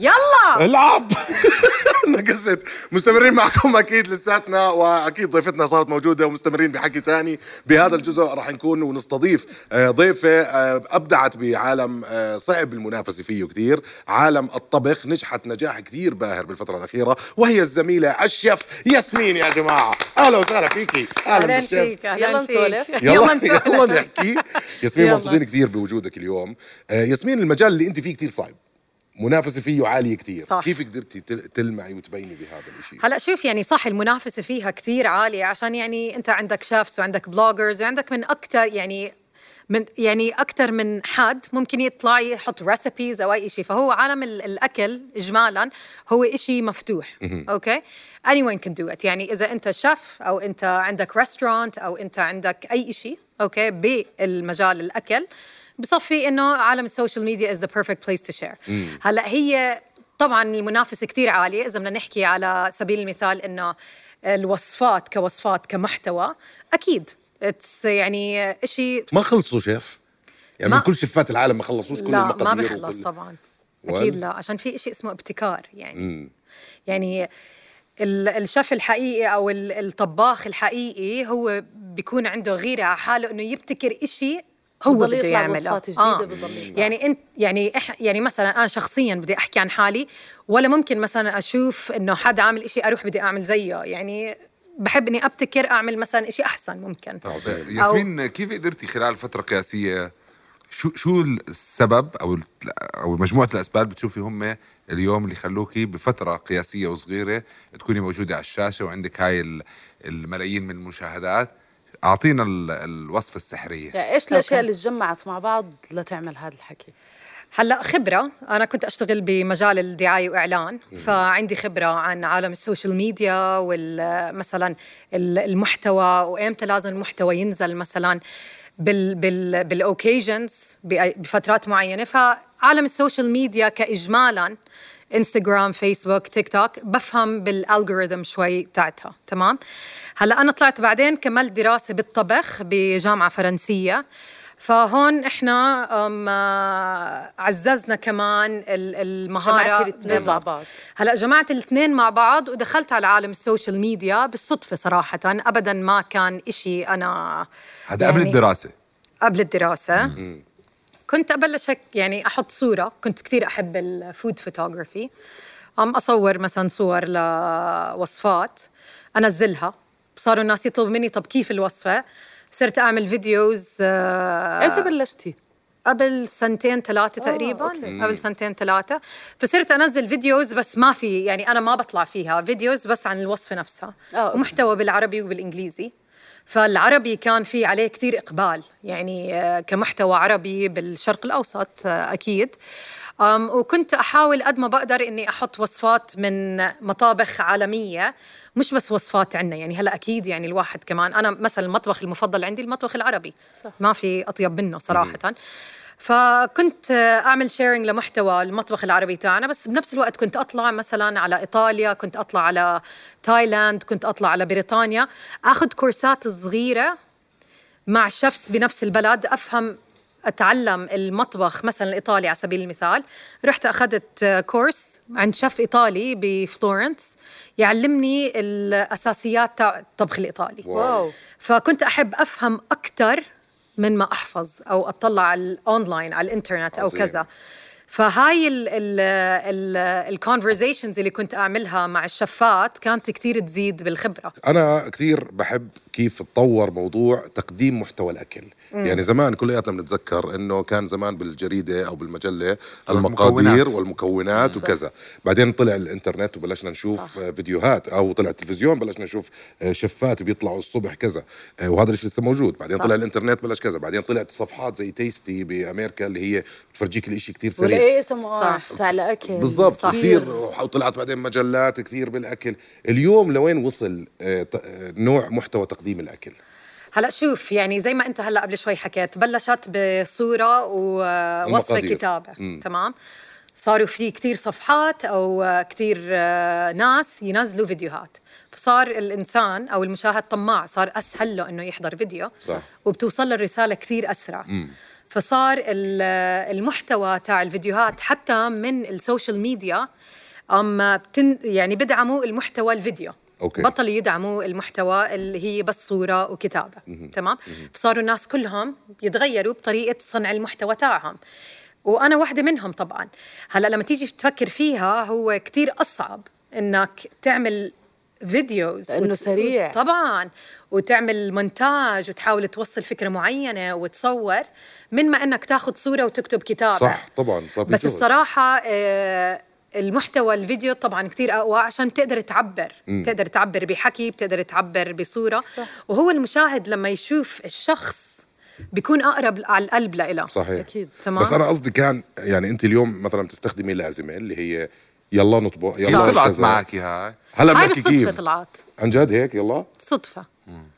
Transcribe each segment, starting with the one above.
يلا! العب! نقصت مستمرين معكم أكيد لساتنا وأكيد ضيفتنا صارت موجودة ومستمرين بحكي تاني. بهذا الجزء راح نكون ونستضيف آه، ضيفة آه، أبدعت بعالم آه، صعب المنافسة فيه كثير عالم الطبخ نجحت نجاح كثير باهر بالفترة الأخيرة وهي الزميلة الشيف ياسمين. يا جماعة أهلا وسهلا فيكي. أهلا بالشيف. فيك يلا. نسولف. يلا يلا نسولف. يلا نحكي. ياسمين يلا. مبسوطين كثير بوجودك اليوم. ياسمين المجال اللي أنت فيه كثير صعب. منافسه فيه عالية كثير صح. كيف قدرتي تل- تلمعي وتبيني بهذا الشيء هلا شوف يعني صح المنافسة فيها كثير عالية عشان يعني أنت عندك شيفs وعندك بلوجرز وعندك من أكثر يعني من يعني أكثر من حد ممكن يطلع يحط recipes أو أي شيء فهو عالم ال- الأكل اجمالا هو شيء مفتوح. okay؟ anyone can do it. يعني إذا أنت شيف أو أنت عندك restaurant أو أنت عندك أي شيء okay بالمجال الأكل بصفي إنه عالم ال social media is the perfect place to share. هلأ هي طبعا المنافسة كثير عالية. إذا بدنا نحكي على سبيل المثال إنه الوصفات كوصفات كمحتوى أكيد. اتس يعني شيء ما خلصوا شيف؟ يعني من كل شيفات العالم ما خلصوش كل لا ما بيخلص وكل- طبعا. أكيد لا عشان في شيء اسمه ابتكار يعني. يعني ال- الشيف الحقيقي أو ال- الطباخ الحقيقي هو بيكون عنده غيرة على حاله إنه يبتكر إشي هو بده يعمله. بوصفات جديدة، يطلع. يعني انت يعني إح يعني مثلا أنا شخصيا بدي أحكي عن حالي ولا ممكن مثلا أشوف إنه حدا عامل إشي أروح بدي أعمل زيه. يعني بحب إني أبتكر أعمل مثلا إشي أحسن ممكن. ياسمين كيف قدرتي خلال فترة قياسية شو شو السبب أو ال- أو مجموعة الأسباب بتشوفي هم اليوم اللي خلوكي بفترة قياسية وصغيرة تكوني موجودة على الشاشة وعندك هاي ال- الملايين من المشاهدات؟ أعطينا ال- الوصفة السحرية. يعني إيش الأشياء. اللي تجمعت مع بعض لتعمل هذا الحكي؟ هلأ خبرة. أنا كنت أشتغل بمجال الدعاية وإعلان فعندي خبرة عن عالم ال social media ومثلا المحتوى وإمتى لازم المحتوى ينزل مثلا بال بال بال occasions بفترات معينة. فعالم ال social media كاجمالا انستغرام فيسبوك تيك توك بفهم بال algorithm شوي تاعتها تمام؟ هلا أنا طلعت بعدين كملت دراسة بالطبخ بجامعة فرنسية. فهون إحنا آه، عززنا كمان ال- المهارة. جمعتي الاثنين مع بالضبط. بعض. هلا جمعت الاثنين مع بعض ودخلت على عالم السوشيال ميديا بالصدفة صراحة. ابدا ما كان إشي أنا هذا قبل يعني الدراسة. قبل الدراسة. كنت أبلش هيك يعني أحط صورة. كنت كثير أحب ال food photography عم أصور مثلا صور لوصفات. أنزلها. صاروا الناس يطلبوا مني طب كيف الوصفة؟ صرت أعمل videos آه، إمتى بلشتي؟ قبل سنتين ثلاثة تقريبا. okay. قبل سنتين ثلاثة. فصرت أنزل videos بس ما في يعني أنا ما بطلع فيها. videos بس عن الوصفة نفسها. آه، okay. ومحتوى بالعربي وبالإنجليزي. فالعربي كان في عليه كتير إقبال يعني آه، كمحتوى عربي بالشرق الأوسط آه، أكيد. وكنت أحاول قد ما بقدر إني أحط وصفات من مطابخ عالمية مش بس وصفات عنا يعني هلأ أكيد يعني الواحد كمان. أنا مثلا المطبخ المفضل عندي المطبخ العربي. صح. ما في أطيب منه صراحة. فكنت أعمل sharing لمحتوى المطبخ العربي تاعنا بس بنفس الوقت كنت أطلع مثلا على إيطاليا كنت أطلع على تايلاند كنت أطلع على بريطانيا آخذ course ات صغيرة مع chefs بنفس البلد أفهم أتعلم المطبخ مثلا الإيطالي على سبيل المثال. رحت أخذت course عند شيف إيطالي بفلورنس يعلمني الأساسيات تاع الطبخ الإيطالي. wow. فكنت أحب أفهم أكثر من ما أحفظ أو أطلع على الاونلاين على الإنترنت أو عظيم. كذا فهاي ال conversations اللي كنت أعملها مع الشفات كانت كتير تزيد بالخبرة. أنا كثير بحب كيف تطور موضوع تقديم محتوى الأكل. يعني زمان كلياتنا بنتذكر إنه كان زمان بالجريدة أو بالمجلة المقادير المكونات. والمكونات وكذا. بعدين طلع الإنترنت وبلشنا نشوف صح. فيديوهات أو طلع التلفزيون بلشنا نشوف آه، شفات بيطلعوا الصبح كذا. آه، وهذا الشيء لسه موجود. بعدين صح. طلع الإنترنت بلش كذا. بعدين طلعت صفحات زي Tasty بأمريكا اللي هي بتفرجيك الإشي كتير سريع والاي اس ام ار صح. تاع الأكل بالضبط. كثير وطلعت بعدين مجلات كثير بالأكل اليوم لوين وصل آه، آه، نوع محتوى تقديم الأكل هلا شوف يعني زي ما أنت هلا قبل شوي حكيت بلشت بصورة ووصفه. كتابة مم. تمام صاروا في كتير صفحات أو آه، كتير آه، ناس ينزلوا فيديوهات فصار الإنسان أو المشاهد طماع صار أسهل له إنه يحضر فيديو صح. وبتوصل له الرسالة كثير أسرع فصار ال- المحتوى تاع الفيديوهات حتى من السوشيال ميديا أم بتن يعني بدعموا المحتوى الفيديو. okay. بطلوا يدعموا المحتوى اللي هي بس صورة وكتابة. تمام؟ فصاروا الناس كلهم يتغيروا بطريقة صنع المحتوى تاعهم. وأنا واحدة منهم طبعا. هلأ لما تيجي تفكر فيها هو كتير أصعب إنك تعمل فيديوز لأنه سريع. طبعا وتعمل مونتاج وتحاول توصل فكرة معينة وتصور من ما إنك تاخذ صورة وتكتب كتابة صح طبعا صار في بس شغل. الصراحة آه، المحتوى الفيديو طبعا كتير أقوى عشان بتقدر تعبر بتقدر تعبر بحكي بتقدر تعبر بصورة صح. وهو المشاهد لما يشوف الشخص بيكون أقرب على القلب لإله صحيح أكيد. تمام. بس أنا قصدي كان يعني أنت اليوم مثلا بتستخدمي لازمة اللي هي يلا نطبخ كيف يلا طلعت كذا. معك هاي؟ هلا هاي بنحكي بالصدفة كيف طلعت. عن جد هيك؟ يلا. صدفة.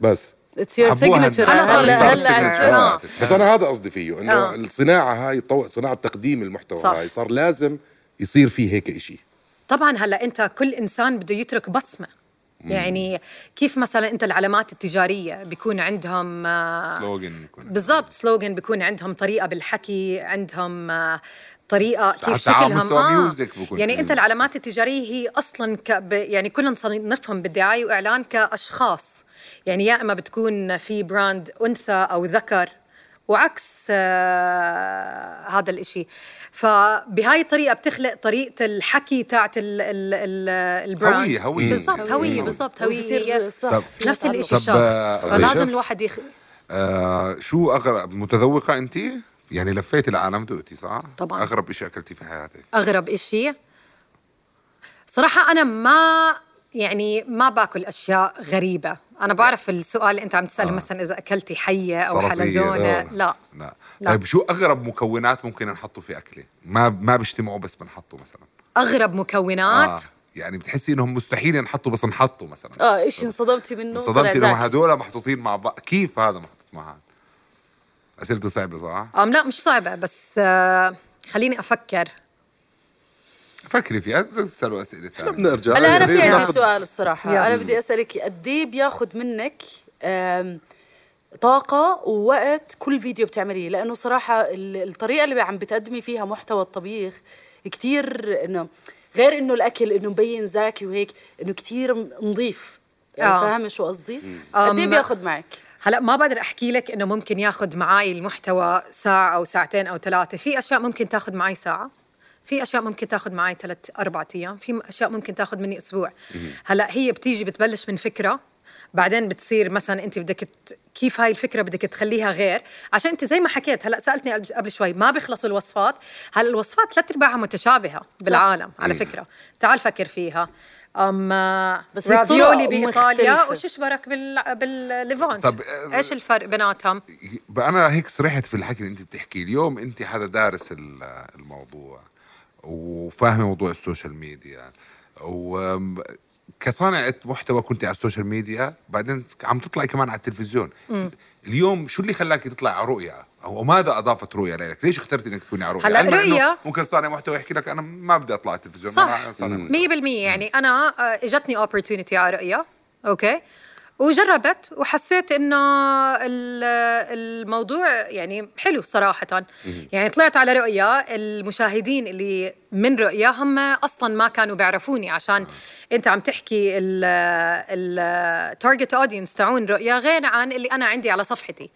بس. it's your حبوها signature هلا صار- هلا صار هلا. signature. هلا آه. بس أنا هذا قصدي فيه إنه آه. الصناعة هاي طو... صناعة تقديم المحتوى صح. هاي صار لازم يصير فيه هيك إشي. طبعا هلا أنت كل إنسان بده يترك بصمة. يعني كيف مثلا أنت العلامات التجارية بيكون عندهم آه، سلوغن بالضبط سلوغن بيكون عندهم طريقة بالحكي عندهم آه، طريقة كيف شكلهم بكون يعني أنت العلامات التجارية هي أصلا ك ب يعني كلنا نصنفهم بالدعاية وإعلان كأشخاص يعني يا إما بتكون في براند أنثى أو ذكر وعكس آه هذا الإشي فبهاي الطريقة بتخلق طريقة الحكي تاعت ال ال ال البراند هوية- هوية. بالضبط هوية بالضبط هوية نفس. الإشي الشخص آه، فلازم؟ الواحد يخ... آه شو اغرب متذوقة انت؟ يعني لفيتي العالم دقتي صح؟ طبعاً. أغرب شيء أكلتي في حياتك أغرب إشي صراحة أنا ما يعني ما باكل أشياء غريبة أنا بعرف السؤال اللي أنت عم تسأله مثلا إذا أكلتي حية أو صراصير. حلزونة آه. لا لا. لا. طيب شو أغرب مكونات ممكن نحطه في أكلة؟ ما ما بيجتمعوا بس بنحطه مثلا أغرب مكونات آه. يعني بتحسي إنهم مستحيل ينحطوا بس نحطه مثلا آه إيش انصدمتي منه انصدمتي انه. هدول محطوطين مع بعض كيف هذا محطوط مع هذا؟ أسئلته صعبة صح؟ أم لا مش صعبة بس آه خليني أفكر فكري فيها بدك تسألوا أسئلة ثانية بنرجع هلا أنا في عندي سؤال الصراحة يس. أنا بدي أسألك قد إيه بياخذ منك طاقة ووقت كل فيديو بتعمليه لأنه صراحة ال- الطريقة اللي عم بتقدمي فيها محتوى الطبيخ كتير إنه غير إنه الأكل إنه مبين زاكي وهيك إنه كتير نظيف يعني آه. فاهمة شو قصدي؟ قد إيه أم، بياخذ معك؟ هلا ما بقدر أحكي لك إنه ممكن ياخذ معي المحتوى ساعة أو ساعتين أو ثلاثة. في أشياء ممكن تاخذ معي ساعة. في أشياء ممكن تاخذ معي ثلاث أربع أيام. في أشياء ممكن تاخذ مني أسبوع. هلا هي بتيجي بتبلش من فكرة بعدين بتصير مثلا أنت بدك ت- كيف هاي الفكرة بدك تخليها غير؟ عشان أنت زي ما حكيت هلا سألتني قبل- قبل شوي ما بيخلصوا الوصفات. هلا الوصفات ثلاث أرباعها متشابهة بالعالم على فكرة. تعال فكر فيها. اما بس رافيولي بإيطاليا مختلفة. وش اشبرك بال بالليفانت طب، آه، إيش الفرق بيناتهم؟ أنا هيك سرحت في الحكي اللي أنت بتحكيه اليوم أنت حدا دارس ال- الموضوع وفاهمة موضوع السوشيال ميديا وكصانعة محتوى كنت على السوشيال ميديا بعدين عم تطلعي كمان على التلفزيون. اليوم شو اللي خلاك تطلع على رؤيا؟ أو ماذا أضافت رؤيا لك؟ ليش اخترتي إنك تكوني على رؤيا؟ هلا رؤيا- ممكن صانع محتوى يحكي لك أنا ما بدي أطلع على التلفزيون صح. أنا صانع محتوى. 100% يعني أنا آه، إجتني opportunity على رؤيا. أوكي. وجربت وحسيت إنه ال- الموضوع يعني حلو صراحة. يعني طلعت على رؤيا المشاهدين اللي من رؤيا هم أصلا ما كانوا بيعرفوني عشان أنت عم تحكي ال target audience تاعون رؤيا غير عن اللي أنا عندي على صفحتي.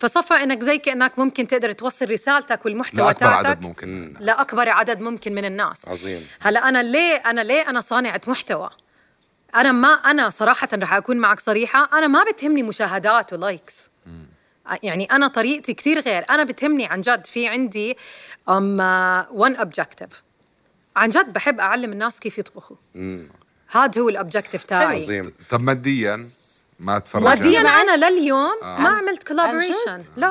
فصفى إنك زي كأنك ممكن تقدر توصل رسالتك والمحتوى لأكبر تاعتك عدد ممكن من الناس. لاكبر عدد ممكن من الناس. عظيم. هلا أنا ليه أنا ليه أنا صانعة محتوى؟ أنا ما أنا صراحة رح أكون معك صريحة. أنا ما بتهمني مشاهدات و likes يعني أنا طريقتي كثير غير. أنا بتهمني عن جد في عندي um one objective عن جد بحب أعلم الناس كيف يطبخوا. هذا هو ال objective تاعي. عظيم طب ماديا ما تفرج ماديا؟ أنا لليوم ما عملت collaboration لا.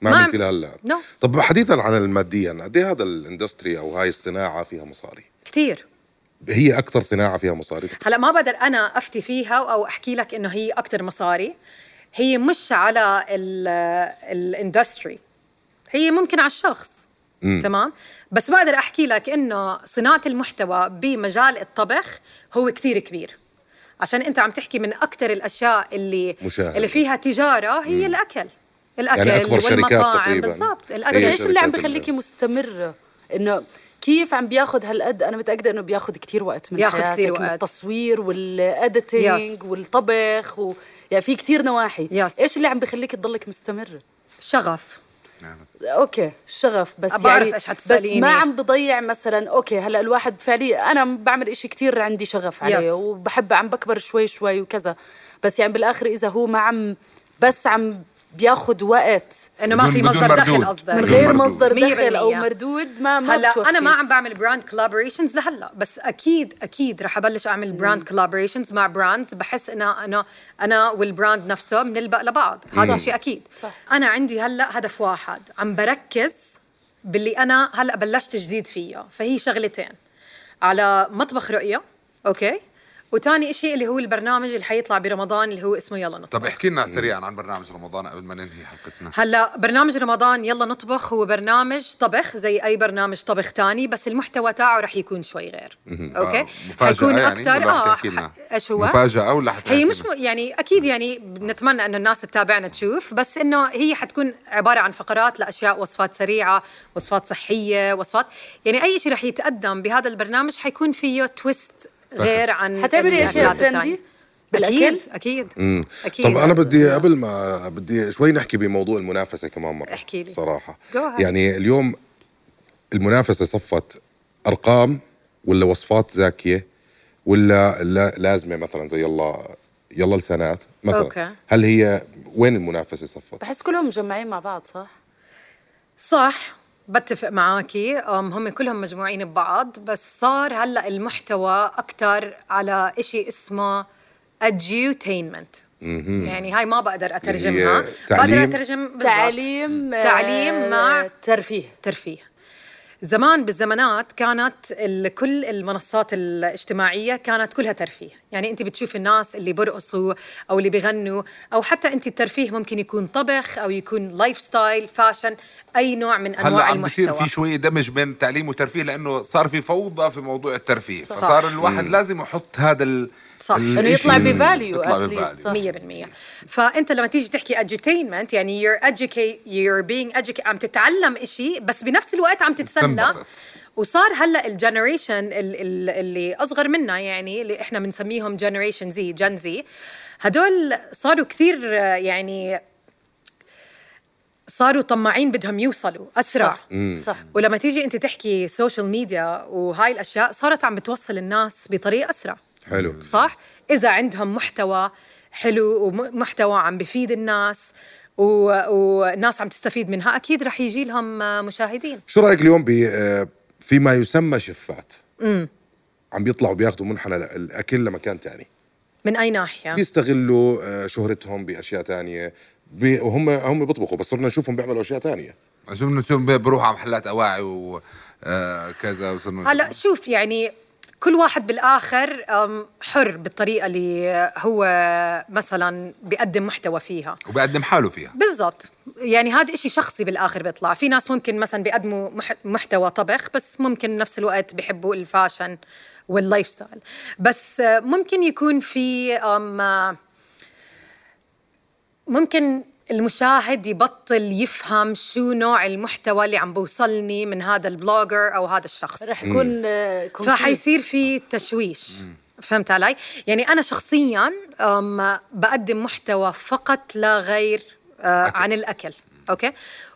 ما ما عملتي عم- لهلا. No. طب حديثا عن الماديا قد إيه هذا ال industry أو هاي الصناعة فيها مصاري؟ كثير. هي أكثر صناعة فيها مصاري؟ هلا ما بقدر أنا أفتي فيها أو أحكي لك إنه هي أكثر مصاري. هي مش على ال industry هي ممكن على الشخص. تمام؟ بس بقدر أحكي لك إنه صناعة المحتوى بمجال الطبخ هو كتير كبير. عشان أنت عم تحكي من أكثر الأشياء اللي مشاهدة. اللي فيها تجارة هي الاكل الأكل. يعني أكبر والمطاعم. بالضبط. الأكل إيش اللي عم بخليكي مستمرة؟ إنه كيف عم بياخد هالقد أنا متأكدة إنه بياخد كتير وقت من حياتك كتير من وقت. التصوير والاديتنج. والطبخ و... يعني في كتير نواحي Yes. إيش اللي عم بخليك تضلك مستمره شغف okay الشغف بس بعرف يعني إيش بس حتسأليني. ما عم بضيع مثلا okay هلأ الواحد فعليا أنا بعمل إشي كتير عندي شغف عليه Yes. وبحب عم بكبر شوي شوي وكذا بس يعني بالآخر إذا هو ما عم بس عم بياخد وقت. إنه ما في مصدر دخل. قصدك. من غير مردود. مصدر دخل أو. مردود ما ما هلا. أنا ما عم بعمل brand collaborations لهلا بس أكيد أكيد رح أبلش أعمل brand collaborations مع brands بحس انه أنا أنا وال brand نفسه بنلبق لبعض. هذا شيء أكيد. صح. أنا عندي هلا هدف واحد. عم بركز باللي أنا هلا بلشت جديد فيه. فهي شغلتين. على مطبخ رؤيا okay؟ وتاني شيء اللي هو البرنامج اللي حيطلع برمضان اللي هو اسمه يلا نطبخ. طب احكي لنا سريعا عن برنامج رمضان قبل ما ننهي حلقتنا. هلا برنامج رمضان يلا نطبخ هو برنامج طبخ زي أي برنامج طبخ تاني بس المحتوى تاعه رح يكون شوي غير. okay؟ مفاجأة حيكون يعني؟ أكثر آه تحكي لنا؟ ح- إيش هو؟ مفاجأة ولا هي مش؟ م... يعني أكيد يعني بنتمنى إنه الناس تتابعنا تشوف بس إنه هي حتكون عبارة عن فقرات لأشياء وصفات سريعة وصفات صحية وصفات يعني أي شيء رح يتقدم بهذا البرنامج حيكون فيه twist غير عن حتعملي اشياء. trendy أكيد. أكيد. أكيد. طب أنا بدي قبل ما بدي شوي نحكي بموضوع المنافسة كمان مرة. احكي لي. صراحة. يعني اليوم المنافسة صفت أرقام ولا وصفات زاكية ولا لا لازمة مثلا زي يلا يلا لسانات مثلا. أوكي. هل هي وين المنافسة صفت؟ بحس كلهم مجمعين مع بعض صح؟ صح. بتفق معاكي. هم كلهم مجموعين ببعض بس صار هلأ المحتوى أكثر على إشي اسمه edutainment يعني هاي ما بقدر أترجمها. تعليم؟ بقدر أترجم بالضبط. تعليم آه، تعليم مع ترفيه. ترفيه. زمان بالزمانات كانت كل المنصات الاجتماعية كانت كلها ترفيه. يعني أنت بتشوف الناس اللي برقصوا أو اللي بغنوا أو حتى أنت الترفيه ممكن يكون طبخ أو يكون lifestyle fashion أي نوع من هلا أنواع عم بصير في شوي دمج بين تعليم وترفيه لأنه صار في فوضى في موضوع الترفيه. فصار الواحد لازم يحط هذا ال صح. إنه يطلع ب value. مية بالمية. فأنت لما تيجي تحكي edutainment يعني you're educate you're being educated عم تتعلم إشي بس بنفس الوقت عم تتسلى. وصار هلأ ال generation اللي أصغر منا يعني اللي إحنا بنسميهم generation Z Gen Z هدول صاروا كثير يعني صاروا طماعين بدهم يوصلوا أسرع. صح. صح. ولما تيجي أنت تحكي social media وهاي الأشياء صارت عم بتوصل الناس بطريقة أسرع. حلو. صح؟ إذا عندهم محتوى حلو ومحتوى عم بفيد الناس و- والناس عم تستفيد منها أكيد رح يجي لهم آه، مشاهدين. شو رأيك اليوم ب آه، فيما يسمى شفات؟ عم بيطلعوا بياخذوا منحنى الأكل لمكان تاني. من أي ناحية؟ بيستغلوا آه، شهرتهم بأشياء تانية. بي وهم هم بيطبخوا بس صرنا نشوفهم بيعملوا أشياء تانية. شوف نشوف بروحوا على محلات أواعي وكذا وصرنا هلا شوف يعني كل واحد بالآخر حر بالطريقة اللي هو مثلا بيقدم محتوى فيها. وبقدم حاله فيها. بالضبط. يعني هذا إشي شخصي بالآخر بيطلع. في ناس ممكن مثلا بيقدموا مح- محتوى طبخ بس ممكن نفس الوقت بيحبوا ال fashion وال lifestyle. بس ممكن يكون في ممكن المشاهد يبطل يفهم شو نوع المحتوى اللي عم بوصلني من هذا ال blogger أو هذا الشخص رح يكون آه،. فحيصير في تشويش فهمت علي؟ يعني أنا شخصيا أم، بقدم محتوى فقط لا غير آه، عن الأكل okay؟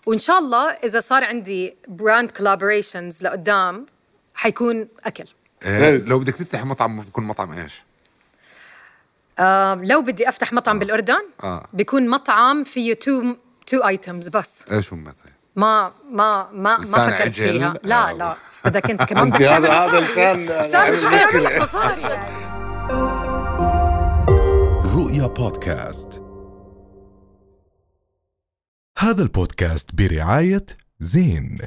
وإن شاء الله إذا صار عندي brand collaborations لقدام حيكون أكل إيه، لو بدك تفتح مطعم بكون مطعم إيش؟ آم، لو بدي أفتح مطعم بالأردن آه. بيكون مطعم فيه two two items بس إيش هم طيب؟ ما ما ما ما فكرت عجل؟ فيها لا آه. لا بدك انت كمان أنت هذا هذا. لسان حيعمل مشكلة لك مصاري رؤيا بودكاست هذا البودكاست برعاية زين